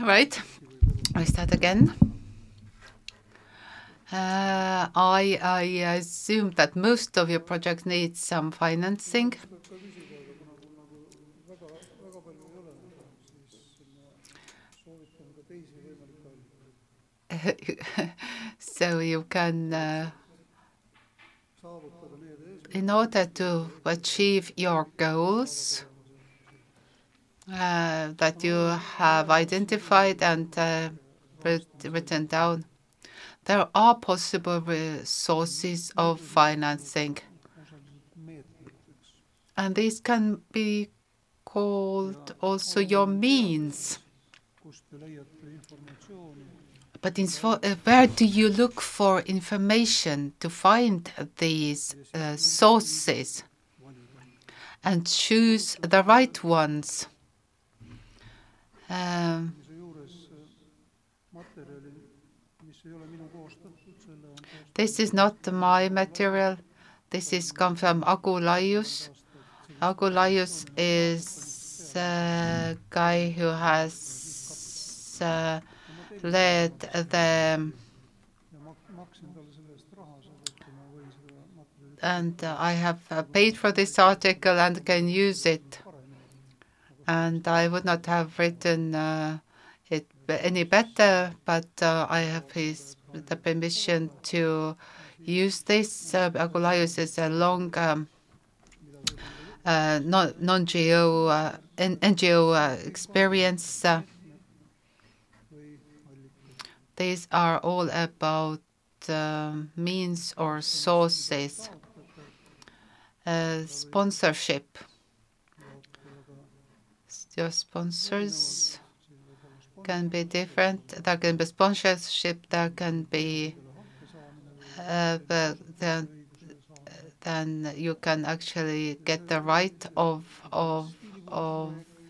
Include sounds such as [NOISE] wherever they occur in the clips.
Right. I start again. Uh, I I assume that most of your projects need some financing. [LAUGHS] So you can, uh, in order to achieve your goals Uh, that you have identified and uh, written down, there are possible sources of financing. And these can be called also your means. But uh, where do you look for information to find these sources and choose the right ones? This is not my material. This comes from Agu Laius. Agu Laius is a guy who has led the... I have paid for this article and can use it. I would not have written uh, it any better, but uh, I have his the permission to use this. Uh, Laius is a long um, non NGO experience. These are all about means or sources. Sponsorship. Your sponsors can be different. There can be sponsorship, there can be, uh, then then you can actually get the right of of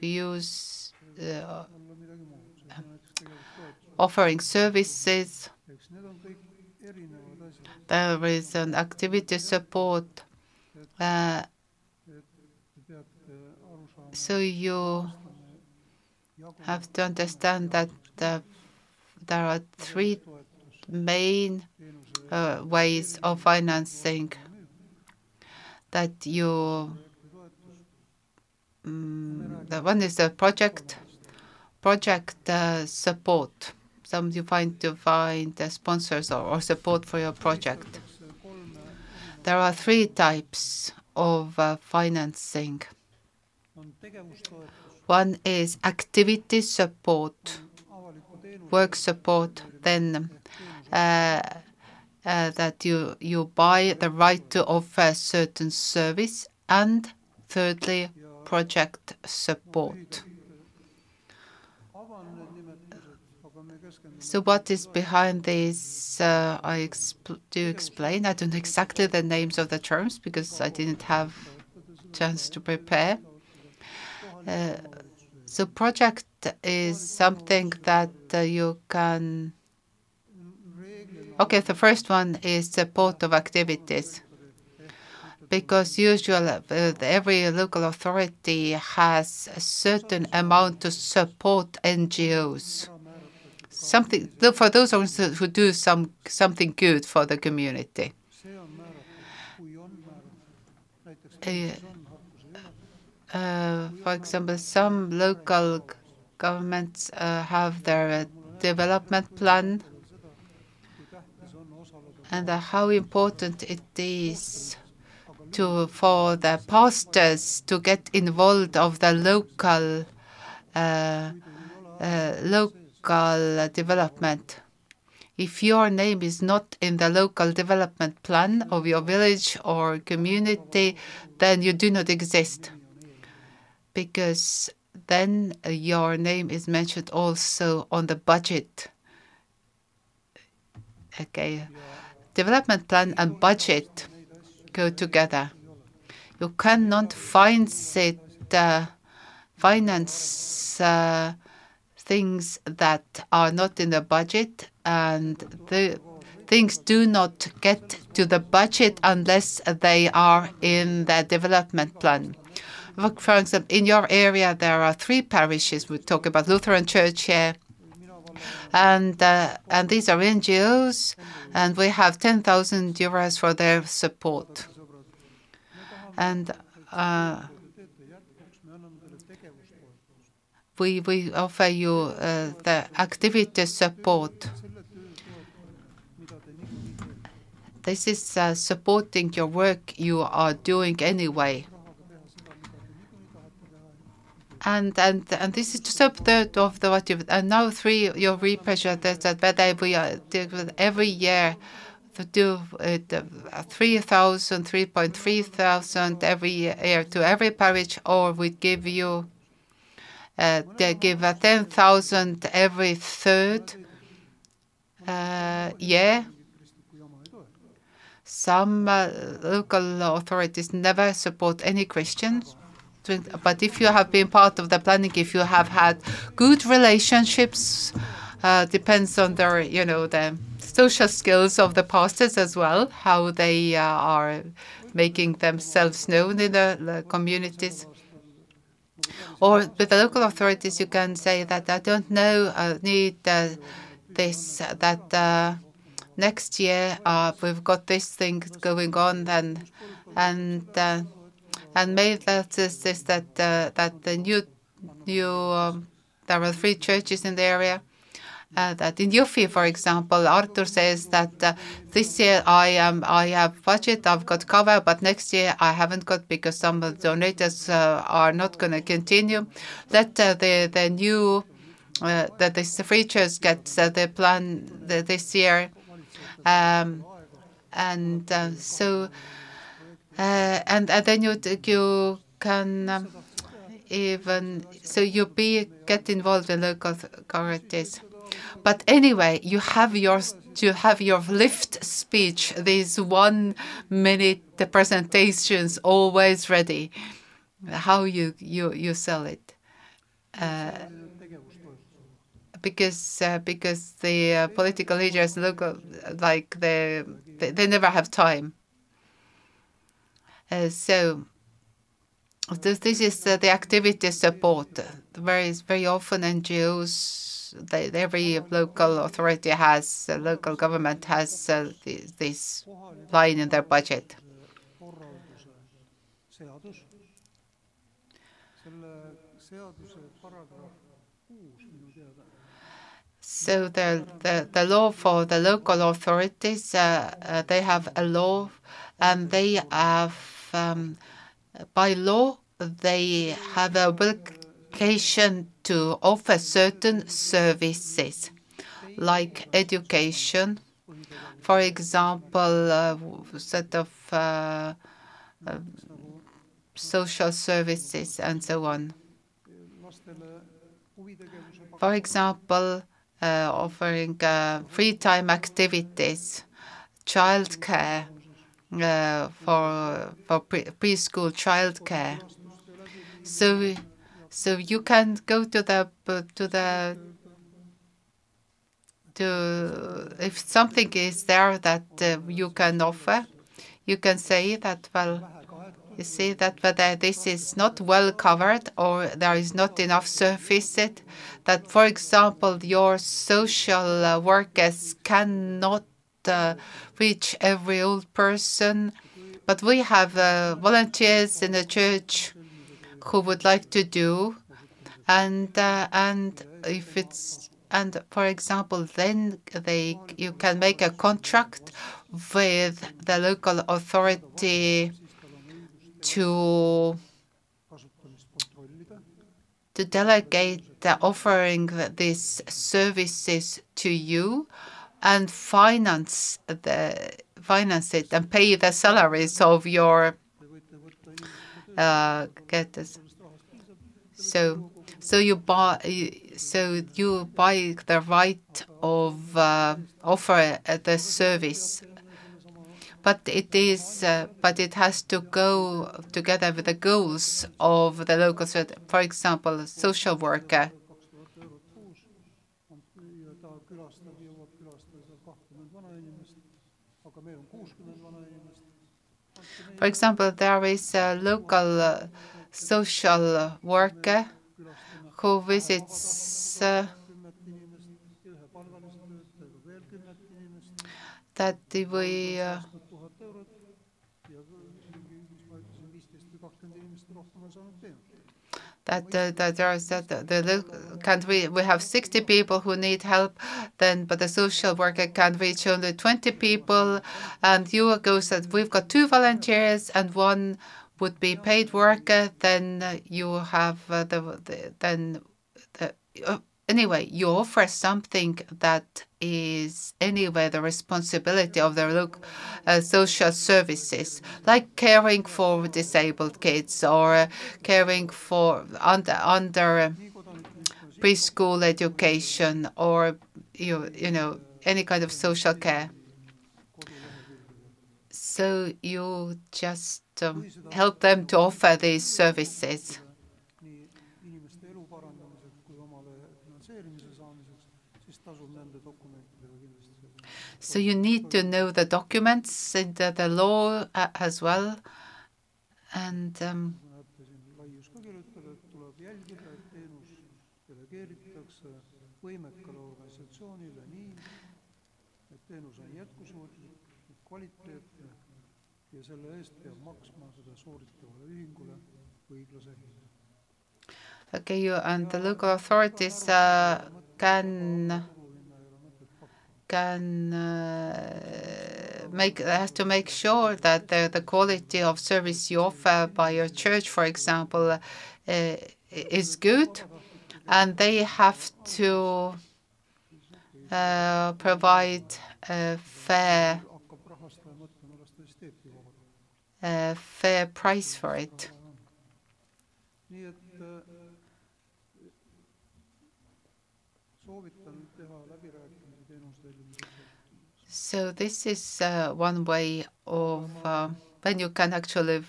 use uh, offering services. There is an activity support. Uh, So you have to understand that there are three main uh, ways of financing that you... Mm, the one is the project project uh, support. Some you find to find sponsors or support for your project. There are three types of uh, financing. One is activity support, work support, then uh, uh, that you you buy the right to offer certain service, and thirdly, project support. So what is behind this? Uh, I do explain. I don't know exactly the names of the terms because I didn't have chance to prepare. Uh, the project is something that uh, you can... Okay, the first one is support of activities, because usually uh, every local authority has a certain amount to support NGOs. Something for those who do some something good for the community. Uh, for example, some local governments uh, have their uh, development plan, and how important it is to for the pastors to get involved of the local local development. If your name is not in the local development plan of your village or community, then you do not exist, because then uh, your name is mentioned also on the budget. Okay. Uh, development plan and budget go together. You cannot finance uh, things that are not in the budget, and the things do not get to the budget unless they are in the development plan. For example, in your area, there are three parishes. We talk about Lutheran Church here. And, uh, and these are NGOs, and we have 10,000 euros for their support. And uh, we, we offer you uh, the activity support. This is uh, supporting your work you are doing anyway. And and and this is just a third of the what you and now three your representatives that whether we are every year to do it uh, 3,000, 3.3 thousand every year to every parish, or we give you uh, they give a 10,000 every third uh, year. Some uh, local authorities never support any Christians. But if you have been part of the planning, if you have had good relationships, uh, depends on their, you know, the social skills of the pastors as well, how they uh, are making themselves known in the, the, communities. Or with the local authorities, you can say that I don't know, I need uh, this, that uh, next year uh, we've got this thing going on, and and uh, and maybe that is this that uh, that the new new um, there are three churches in the area. Uh, that in Jõhvi, for example, Arthur says that uh, this year I am I have budget, I've got cover, but next year I haven't got because some of the donors uh, are not going to continue. That uh, the the new uh, that the free church gets the plan the, this year, um, and so uh, and, and then you you can um, even so you be get involved in local authorities. But anyway, you have your you have your lift speech, these one minute presentations always ready. How you you you sell it. Uh, because uh, because the uh, political leaders look like they they never have time. Uh, so this, is uh, the activity support. Very, very often NGOs, every local authority has, uh, local government has this, line in their budget. So the, the, the law for the local authorities, they have a law and they have um, by law, they have a obligation to offer certain services like education, for example, uh, set of uh, uh, social services and so on. For example, uh, offering uh, free time activities, childcare, for for pre preschool childcare. So so you can go to the to the to if something is there that uh, you can offer, you can say that well. You see that whether this is not well covered or there is not enough surface that, for example, your social uh, workers cannot uh, reach every old person. But we have uh, volunteers in the church who would like to do, and uh, and if it's and for example, then they you can make a contract with the local authority to to delegate the offering these services to you and finance the finance it and pay the salaries of your uh, getters. So so you buy so you buy the right of uh, offer the service but it is uh, but it has to go together with the goals of the local for example social worker For example, there is a local uh, social worker who visits uh, that või that, uh, that there is that the, the country we have 60 people who need help then but the social worker can reach only 20 people. And you go said we've got two volunteers and one would be paid worker then you have uh, the, the, then the, uh, anyway you offer something that is anyway the responsibility of the uh, social services, like caring for disabled kids or uh, caring for under under uh, preschool education or you you know any kind of social care. So you just um, help them to offer these services. So you need to know the documents and the, the law uh, as well. And um, Okay, you and the local authorities uh, can can uh, make has to make sure that the, the quality of service you offer by your church, for example, uh, is good, and they have to uh, provide fair a fair price for it. So this is uh, one way of uh, when you can actually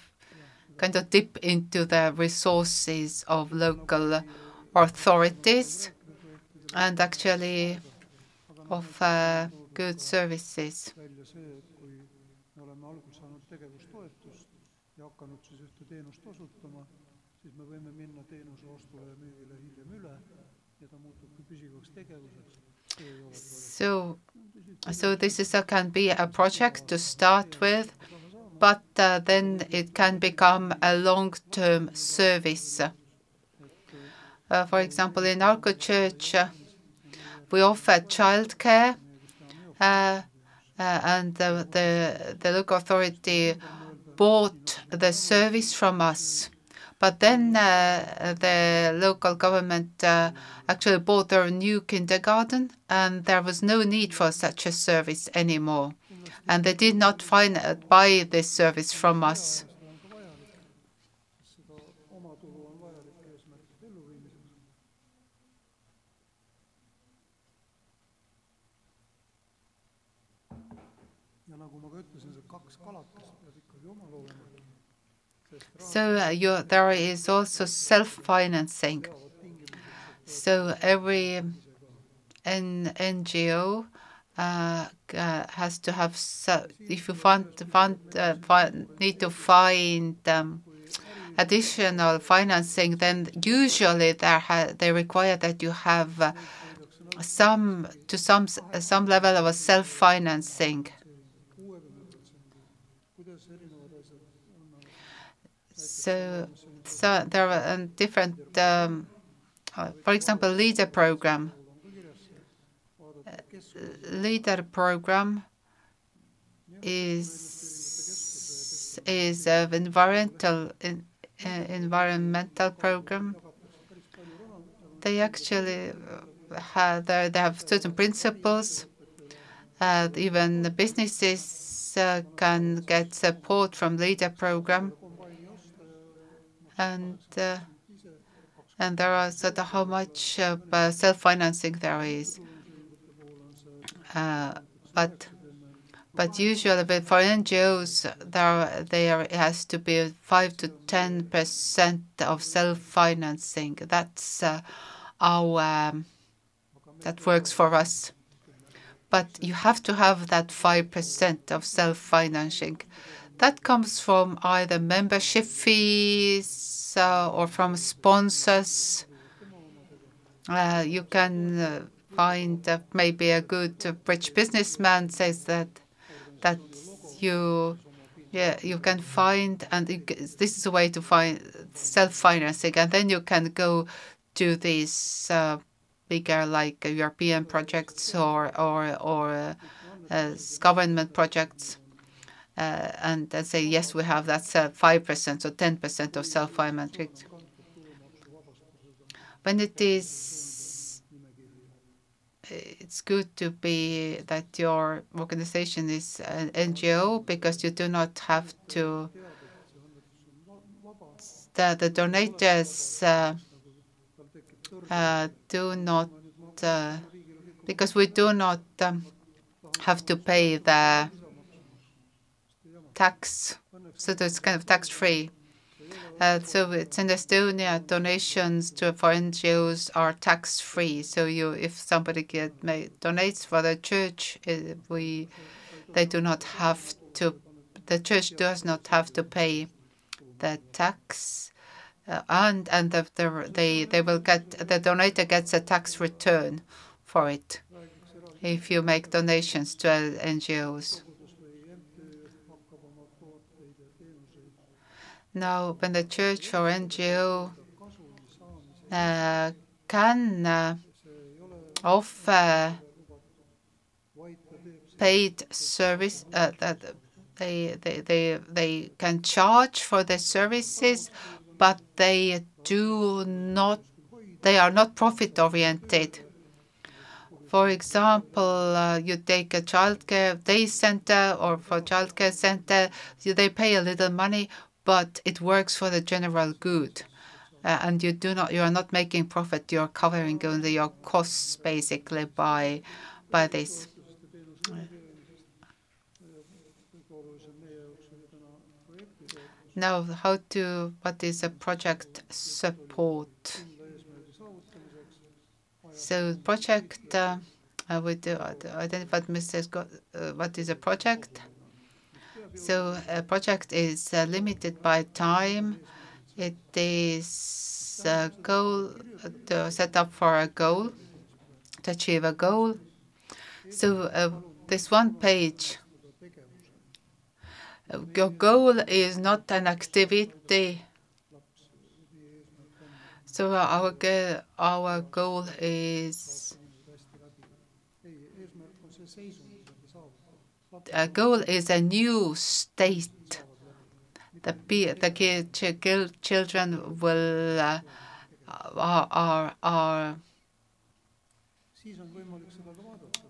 kind of dip into the resources of local authorities and actually offer good services. So so this can be a project to start with, but uh, then it can become a long-term service. Uh, for example, in our church, uh, we offer childcare, and the, the local authority bought the service from us. But then uh, the local government uh, actually bought their new kindergarten, and there was no need for such a service anymore. And they did not find, uh, buy this service from us. So uh, there is also self-financing. So every NGO uh, uh, has to have. If you uh, need to find um, additional financing, then usually they require that you have some to some some level of self-financing. So, so there are um, different, um, uh, for example, leader program. Uh, leader program is is an environmental in, uh, environmental program. They actually have they have certain principles. Uh, even the businesses uh, can get support from leader program and uh, and there are sort of how much uh, self-financing there is. Uh, but but usually for NGOs, there there has to be five to ten percent of self-financing. That's um, that works for us. But you have to have that five percent of self-financing. That comes from either membership fees uh, or from sponsors. Uh, you can uh, find maybe a good rich businessman says that that you yeah you can find and this is a way to find self-financing and then you can go to these bigger like European projects or or or government projects and say, yes, we have that 5% or 10% of self-financing. When it is, it's good to be that your organization is an NGO because you do not have to, the, the donators uh, uh, do not, uh, because we do not um, have to pay the tax, so it's kind of tax-free. Uh, so it's in Estonia, donations to for NGOs are tax-free. So you, if somebody get donates for the church, uh, we they do not have to. The church does not have to pay the tax, uh, and and the, the, they they will get the donator gets a tax return for it if you make donations to NGOs. Now, when the church or NGO uh, can uh, offer paid service uh, that they, they, they, they can charge for the services, but they do not, they are not profit oriented. For example, uh, you take a childcare day center or for childcare center, they pay a little money, but it works for the general good. Uh, and you do not, you are not making profit. You are covering only your costs basically by by this. Now, how to what is a project support? So, project uh, we do identify uh, what is a project so a project is uh, limited by time. It is a goal to set up for a goal, to achieve a goal. So uh, this one page, your goal is not an activity. So our goal, our goal is uh, goal is a new state. The, the children will uh, are, are, are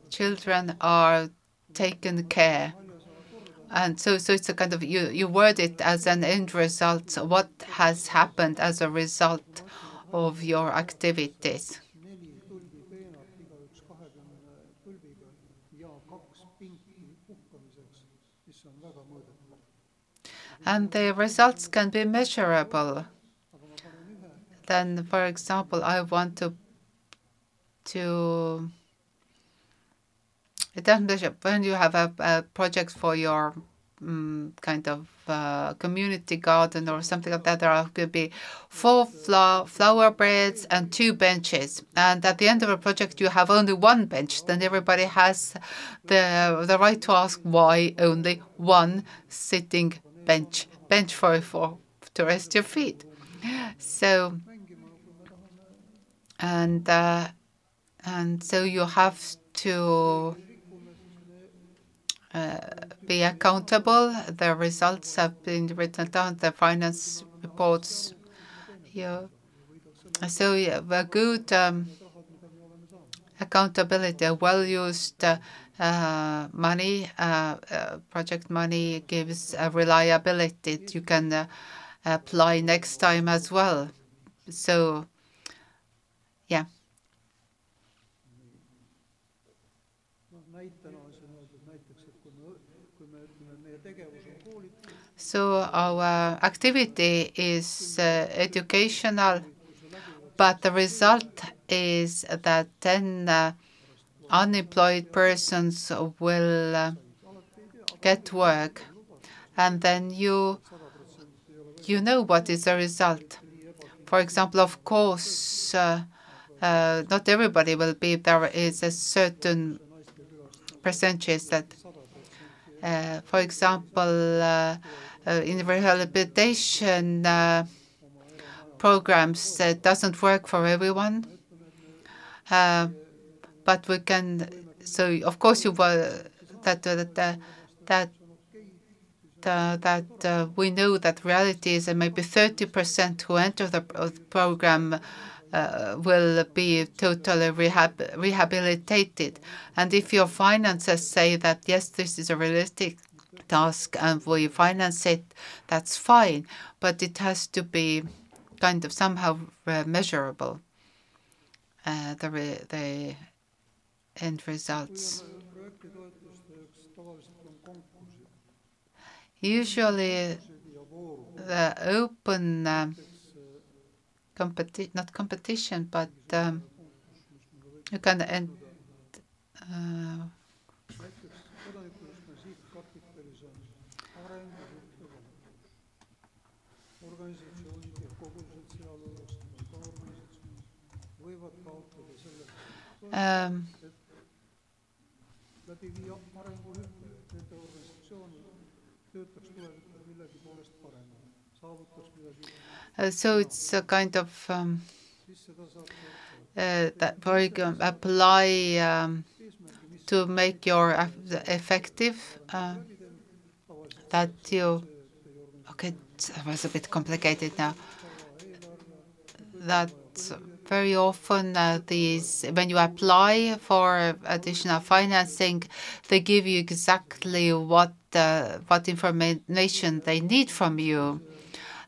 children are taken care. And so, so it's a kind of you, you word it as an end result. What has happened as a result of your activities? And the results can be measurable. Then, for example, I want to to it doesn't measure when you have a, a project for your um, kind of uh, community garden or something like that. There are, could be four flower, flower beds and two benches, and at the end of a project, you have only one bench. Then everybody has the the right to ask why only one sitting bench bench for for to rest your feet. So and uh, and so you have to uh, be accountable. The results have been written down. The finance reports. Yeah. So yeah, a good um, accountability, a well-used uh, uh, money, uh, uh, project money gives a reliability that you can apply next time as well. So, yeah. So our activity is uh, educational, but the result is that then uh, unemployed persons will uh, get work, and then you you know what is the result. for example, of course, uh, uh, not everybody will be. There is a certain percentage that, uh, for example, uh, uh, in rehabilitation programs, that doesn't work for everyone. Uh, but we can. So of course, you will that that that uh, that uh, we know that reality is that maybe 30% who enter the program uh, will be totally rehab rehabilitated. And if your finances say that, yes, this is a realistic task and we finance it, that's fine. But it has to be kind of somehow measurable, uh, the, re the end results. Usually, the open uh, competi not competition, but um, you can end. Uh, um, uh, so it's a kind of um, uh, that very good apply um, to make your effective uh, that you okay that was a bit complicated now. That very often uh, these when you apply for additional financing they give you exactly what uh, what information they need from you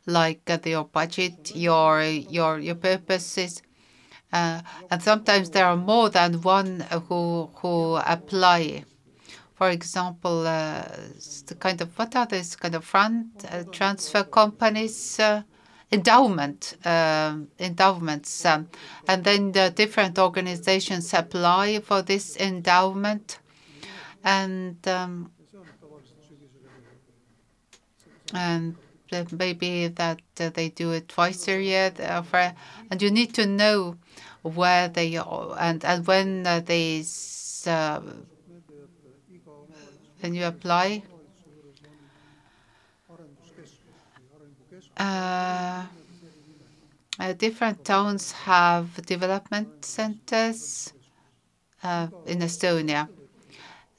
like uh, your budget, your your your purposes. Uh, and sometimes there are more than one who who apply. For example, uh, the kind of what are these kind of fund uh, transfer companies, uh, endowment um, endowments, um, and then the different organizations apply for this endowment, and um, and maybe that uh, they do it twice a year, and you need to know where they are and and when uh, these uh, when you apply. Uh, uh, different towns have development centers uh, in Estonia,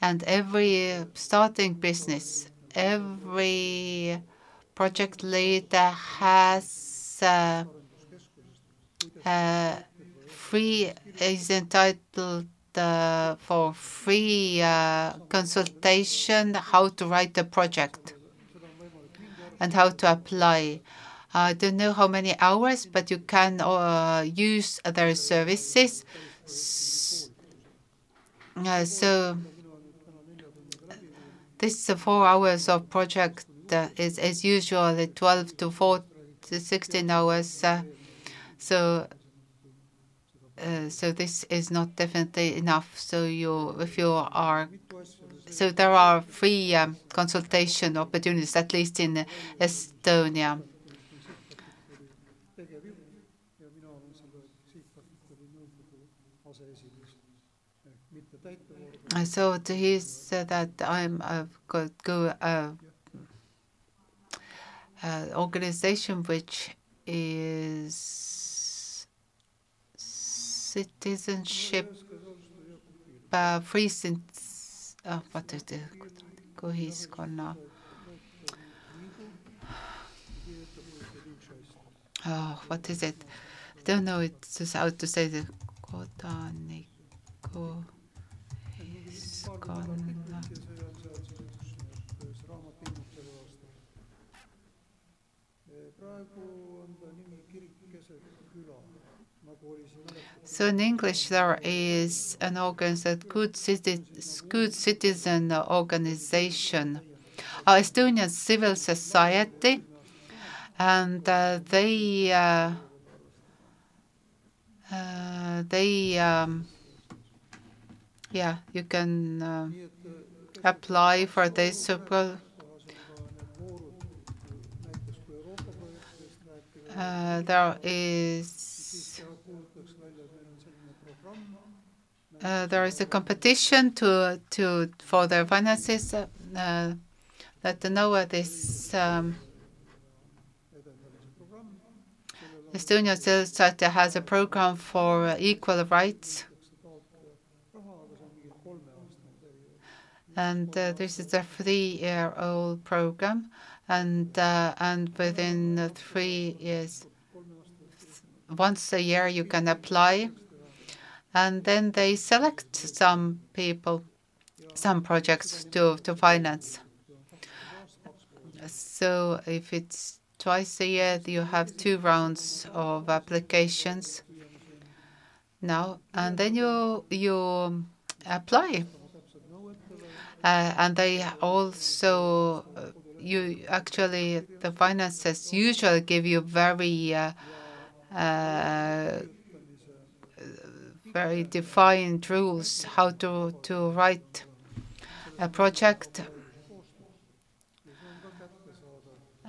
and every starting business, every project leader has uh, uh, free is entitled uh, for free uh, consultation how to write the project and how to apply. I don't know how many hours, but you can uh, use their services. Uh, so this four hours of project uh, is as usual 12 to 4 to 16 hours. Uh, so uh, so this is not definitely enough. So you, if you are, so there are free um, consultation opportunities, at least in Estonia. So he said that I'm I've got go uh, uh, organization which is citizenship since uh, what is it? Ühiskonna oh what is it? I don't know it's just how to say the kodaniku ühiskonna So in English, there is an organization, Good, Citi Good Citizen Organization, uh, Estonian Civil Society, and uh, they uh, uh they um, yeah, you can uh, apply for this. uh, there is uh, there is a competition to to for their finances uh, that the NOA this um, Civil Society has a program for equal rights. And uh, this is a three-year-old program, and uh, and within three years, once a year you can apply, and then they select some people, some projects to to finance. So if it's twice a year, you have two rounds of applications now, and then you you apply. Uh, and they also, uh, you actually, the finances usually give you very, uh, uh, very defined rules how to, to write a project.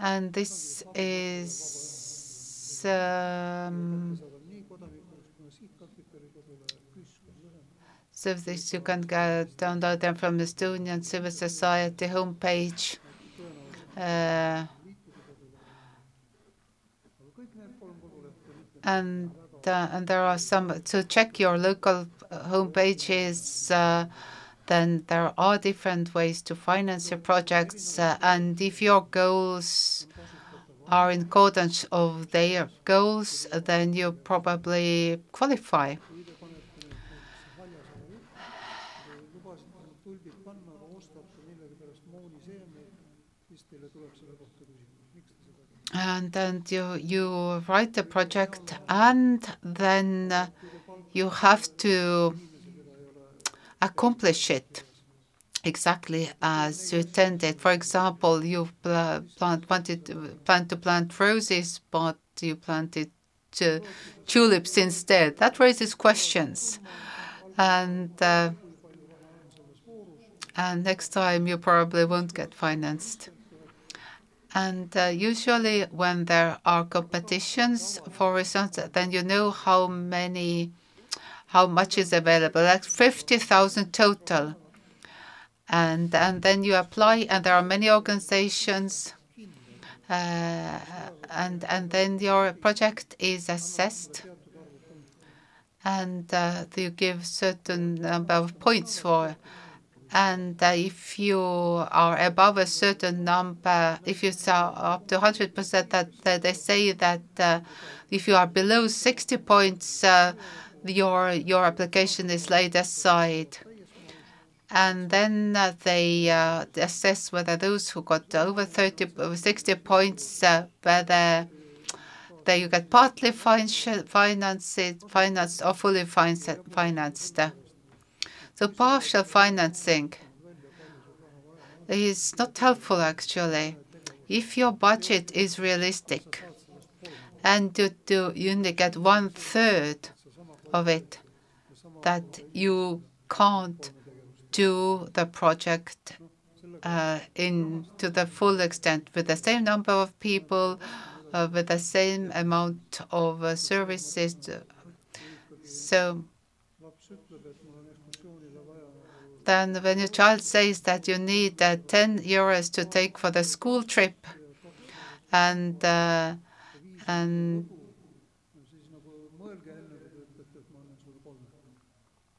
And this is um, So this you can get, download them from the Estonian Civil Society homepage. Uh, and uh, and there are some to check your local home pages. Uh, then there are different ways to finance your projects, uh, and if your goals are in accordance of their goals, then you probably qualify. And then you you write the project and then uh, you have to accomplish it exactly as you intended. For example, you plant wanted plan to plant roses, but you planted uh, tulips instead. That raises questions, and uh, and next time you probably won't get financed. And uh, usually, when there are competitions for results, then you know how many, how much is available, like 50,000 total. And, and then you apply, and there are many organizations, uh, and, and then your project is assessed, and uh, you give certain number of points for and if you are above a certain number, if you are up to 100%, that, that they say that uh, if you are below 60 points, uh, your your application is laid aside. And then uh, they uh, assess whether those who got over 30, 60 points, uh, whether they you get partly financed, financed or fully financed. So partial financing is not helpful actually. If your budget is realistic and you, do, you only get one third of it, that you can't do the project uh, in to the full extent with the same number of people, uh, with the same amount of uh, services. So then when your child says that you need uh, 10 euros to take for the school trip and uh, and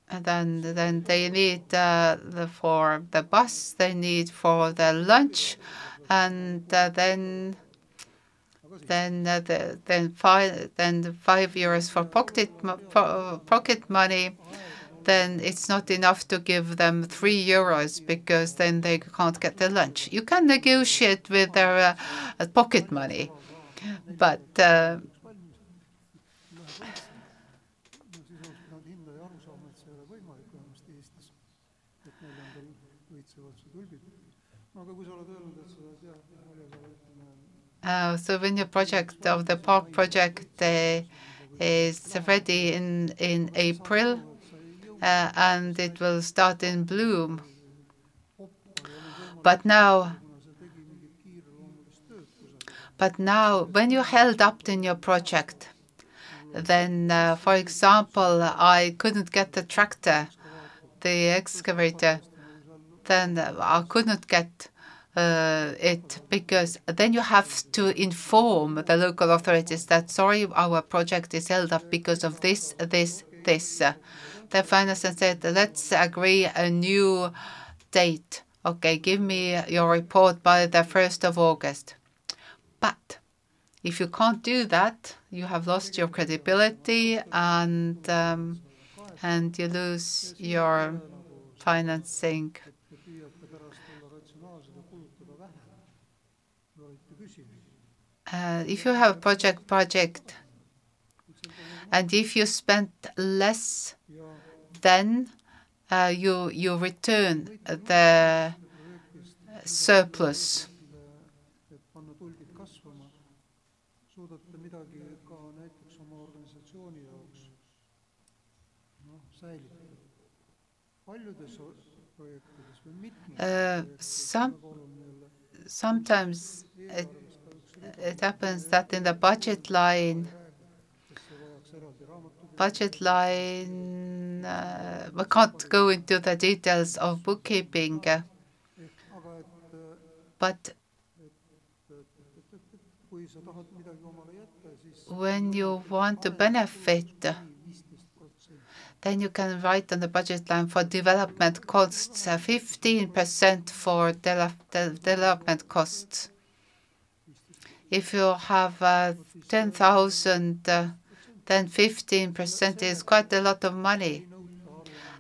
and then then they need uh, the, for the bus, they need for the lunch, and uh, then then uh, the, then five then five euros for pocket pocket money then it's not enough to give them three euros because then they can't get their lunch. You can negotiate with their uh, pocket money, but uh, Uh, so when your project of the park project uh, is ready in in April, uh, and it will start in bloom. But now, But now, when you're held up in your project, then, uh, for example, I couldn't get the tractor, the excavator, then I couldn't get uh, it because then you have to inform the local authorities that sorry, our project is held up because of this, this, this. The finance and said, let's agree a new date. Okay, give me your report by the 1st of August. But if you can't do that, you have lost your credibility and um, and you lose your financing. Uh, if you have a project project and if you spend less then uh, you you return the surplus. Uh, some, sometimes it, it happens that in the budget line, budget line, uh, we can't go into the details of bookkeeping, uh, but when you want to benefit then you can write on the budget line for development costs, 15% for development costs. If you have uh, 10,000, uh, then 15% is quite a lot of money.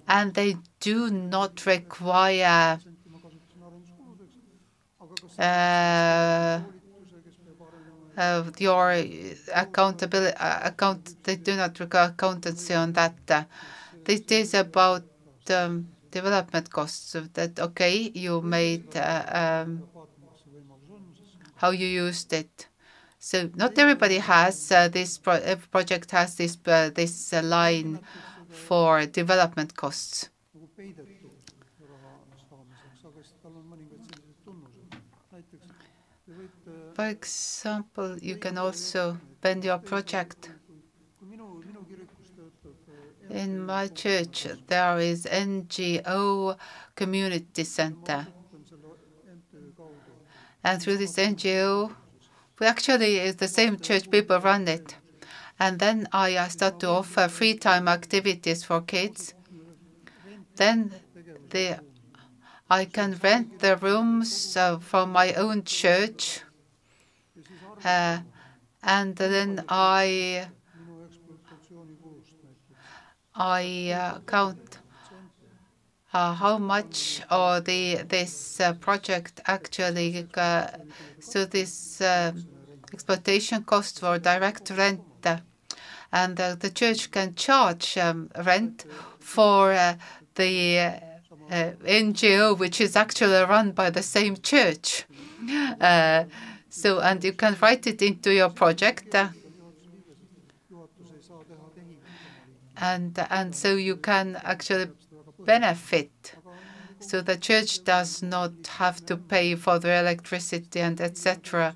And they do not require uh, uh, your accountability uh, account. They do not require accountancy on that. This is about um, development costs. That okay, you made uh, um, how you used it. So not everybody has uh, this. Pro every project has this uh, this line for development costs. For example, you can also bend your project. In my church, there is NGO community center. And through this NGO, we actually, it's the same church people run it. And then I start to offer free time activities for kids. Then the, I can rent the rooms uh, from my own church uh, and then I I uh, count how much or the this uh, project actually uh, so this uh, exploitation cost for direct rent and the church can charge um, rent for the NGO which is actually run by the same church. So, and you can write it into your project. Uh, and, and so you can actually benefit. So the church does not have to pay for the electricity and etc.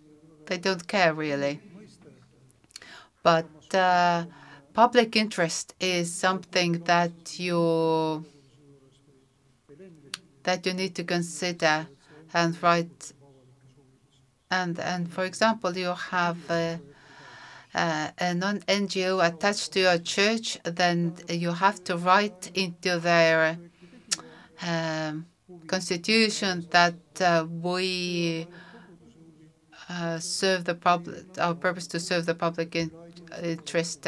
they don't care really. But uh, public interest is something that you that you need to consider and write. And and for example, you have a, a, a non-NGO attached to your church, then you have to write into their um, constitution that uh, we uh, serve the public, our purpose to serve the public in, interest.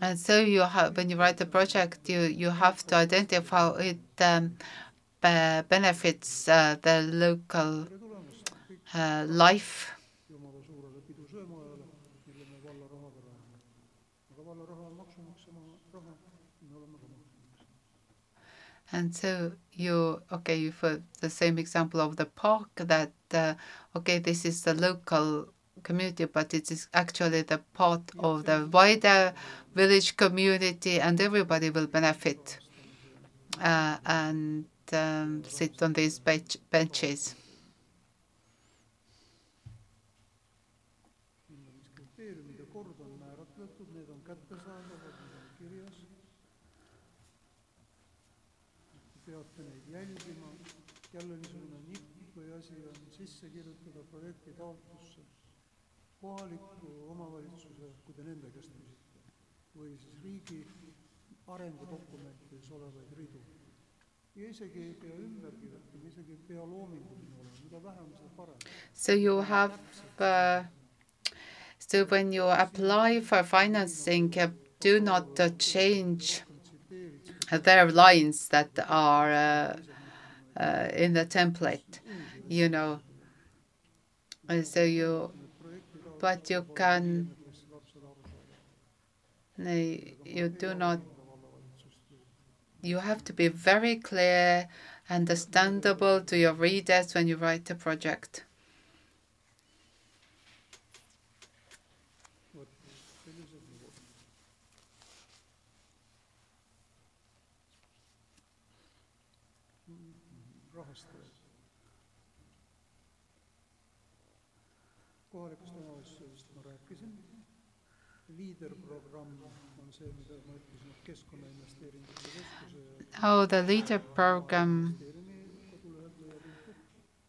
And so you have, when you write a project, you, you have to identify how it um, benefits uh, the local uh, life. And so you, okay, you for the same example of the park that, uh, okay, this is the local community, but it is actually the part of the wider village community and everybody will benefit uh, and um, sit on these bench- benches. siin on siis kriteeriumid ja kord on määratletud, need on kättesaadavad, need on kirjas. Te peate neid jälgima, asi on sisse kirjutada projekti taotlusse kohaliku omavalitsuse, kui te nende käest küsite, või siis riigi arengudokumentides olevaid ridu. ja isegi ei pea ümber kirjutama, isegi ei pea loominguline olema, mida vähem, seda parem. So you have, uh, so when you apply for financing, uh, do not uh, change their lines that are uh, uh, in the template, you know. And so you, but you can, you do not, you have to be very clear, understandable to your readers when you write a project. Oh, the leader program ministeeriumi kodulehelt leiab infot.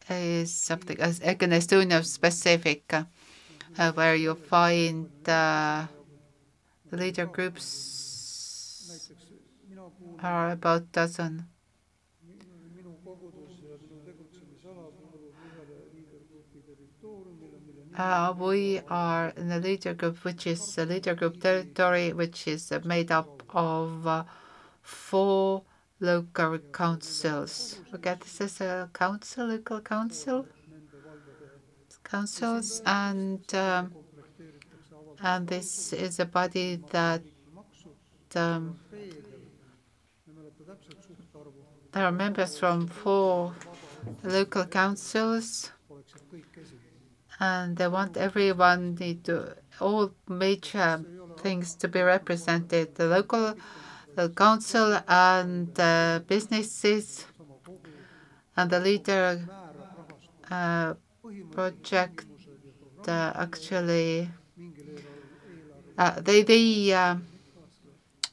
is something as again Estonia specific, uh, where you find uh, the leader groups are about dozen. We are in the leader group, which is a leader group territory, which is uh, made up of uh, four local councils. Okay, this is a council, local council, councils, and um, and this is a body that um, there are members from four local councils. And they want everyone need to all major things to be represented: the local the council and uh, businesses, and the leader uh, project uh, actually uh, they they uh,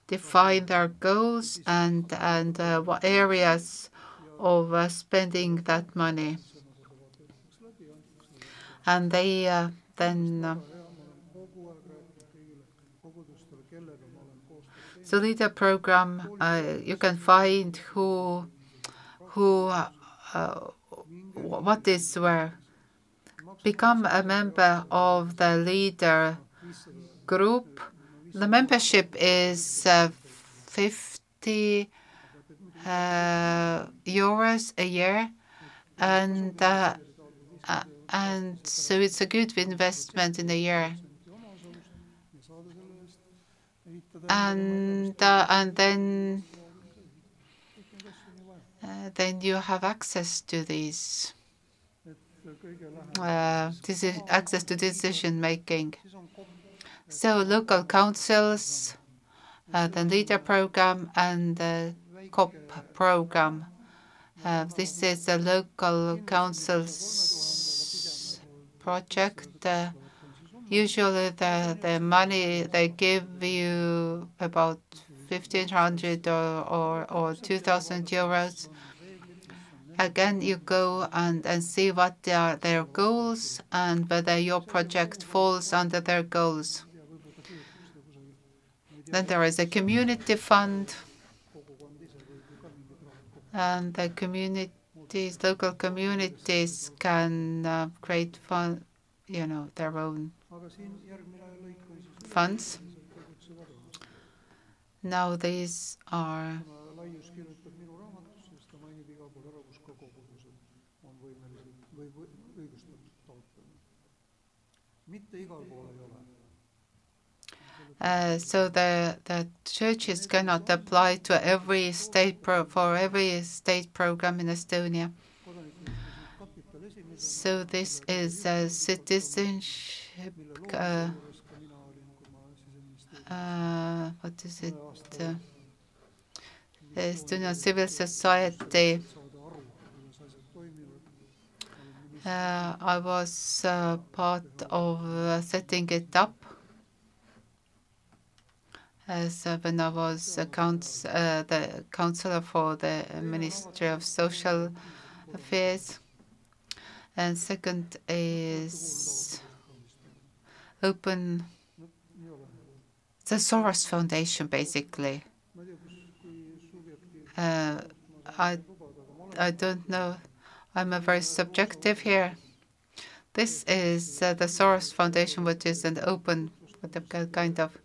define their goals and and uh, what areas of uh, spending that money, and they uh, then. Uh, ja ma olen kogu aeg rääkinud kõigile kogudustele, kellega ma olen koostööd teinud, So leader program, uh, you can find who, who, uh, what is where. Become a member of the leader group. The membership is uh, 50 uh, euros a year, and uh, uh, and so it's a good investment in a year. and uh, and then uh, then you have access to these lähem, uh, access to decision making. So local councils, the leader program, and the COP program. This is a local councils project. Uh, usually the, the money they give you about 1500 or, or, or 2000 euros. Again, you go and, and see what are their goals and whether your project falls under their goals. Then there is a community fund, and the communities, local communities can uh, create fund, you know, their own funds. Now these are mitte igal pool. Uh, so the the churches cannot apply to every state pro, for every state program in Estonia. So this is a citizenship. Uh, uh, what is it? Uh, the civil society. Uh, I was uh, part of setting it up I was a uh, the counselor for the Ministry of Social Affairs. And second is open the Soros Foundation, basically. Uh, I I don't know. I'm a very subjective here. This is uh, the Soros Foundation, which is an open, kind of.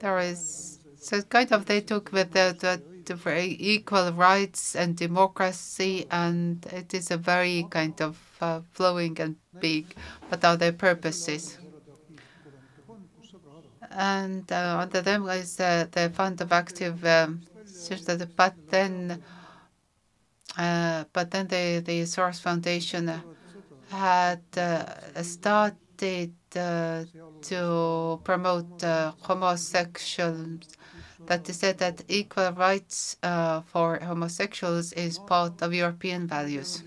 There is so kind of they took with the, the, the very equal rights and democracy, and it is a very kind of uh, flowing and big. What are their purposes? And uh, under them is uh, the Fund of Active um, but then, uh, but then the the Soros Foundation had uh, started uh, to promote uh, homosexuals. That is said that equal rights uh, for homosexuals is part of European values.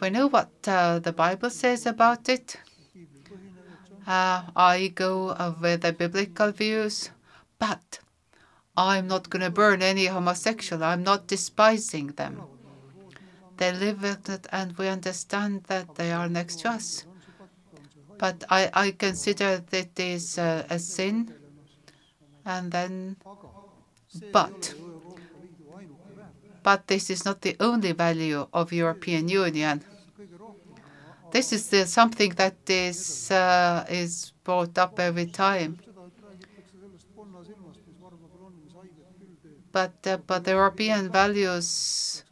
We know what uh, the Bible says about it. Uh, I go with the biblical views, but I'm not going to burn any homosexual. I'm not despising them. They live with it, and we understand that they are next to us. But I, I consider that is uh, a sin, and then, but, but this is not the only value of European Union. This is the, something that is uh, is brought up every time. But uh, but the European values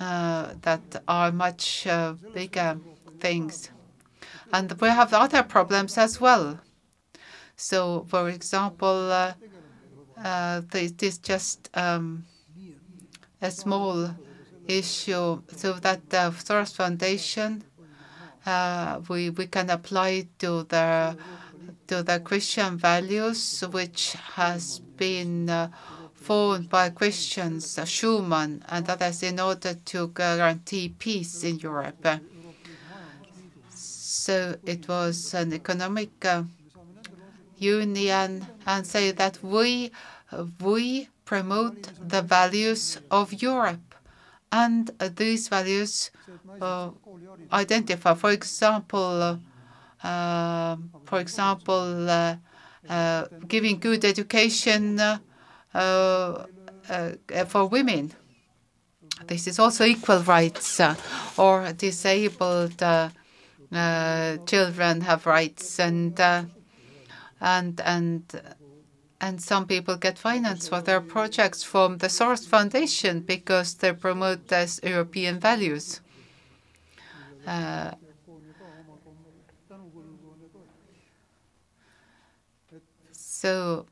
uh, that are much uh, bigger things, and we have other problems as well. So, for example, uh, uh, it is just um, a small issue, so that the Soros Foundation uh, we we can apply to the to the Christian values, which has been uh, formed by Christians, uh, Schuman and others, in order to guarantee peace in Europe. So it was an economic uh, union, and say that we we promote the values of Europe, and these values uh, identify. For example, uh, for example, uh, uh, giving good education uh, for women. This is also equal rights, or disabled children have rights, and uh, and and and some people get finance for their projects from the Soros Foundation because they promote as European values. Uh, so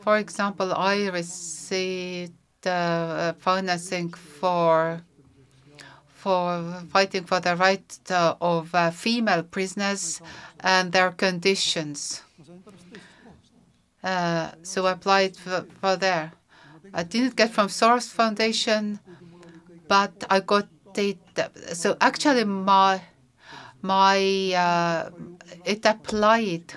For example, I received uh, financing for for fighting for the right uh, of uh, female prisoners and their conditions. Uh, so I applied for, there. I didn't get from Soros Foundation, but I got it. So actually, my my uh, it applied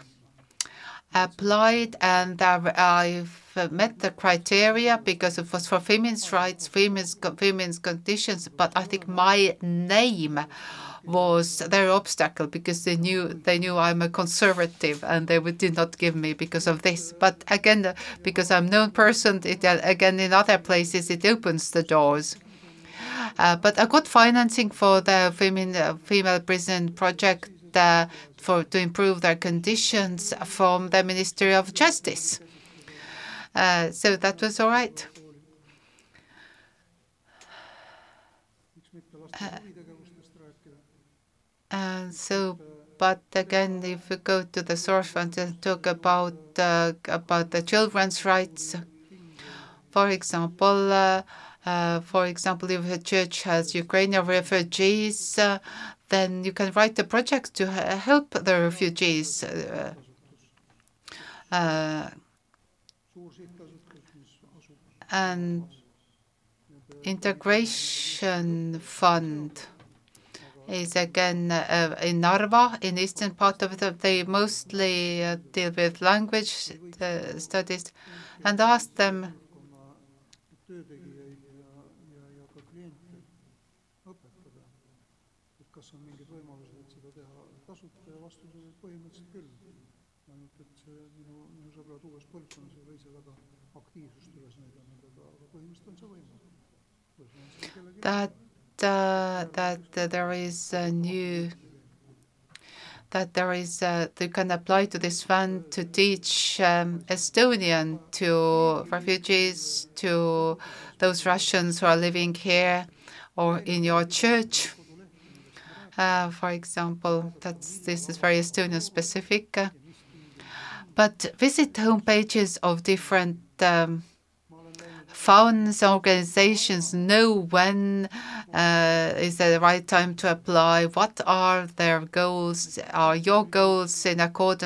applied and uh, I've met the criteria because it was for women's rights, women's, women's conditions, but I think my name was their obstacle because they knew they knew I'm a conservative and they would, did not give me because of this. But again, because I'm known person, it again in other places it opens the doors. Uh, but I got financing for the female female prison project uh, for to improve their conditions from the Ministry of Justice. Uh, so that was all right. And so, but again, if we go to the source and talk about uh, about the children's rights, for example, uh, uh, for example, if a church has Ukrainian refugees, uh, then you can write a project to help the refugees. Uh, and integration fund is again uh, in Narva, in eastern part of it. They mostly uh, deal with language uh, studies and ask them That uh, that uh, there is a new that there is uh, you can apply to this fund to teach um, Estonian to refugees, to those Russians who are living here or in your church. For example, this is very Estonian specific. But visit homepages of different funds, organizations know when uh, is the right time to apply, what are their goals, are your goals in accordance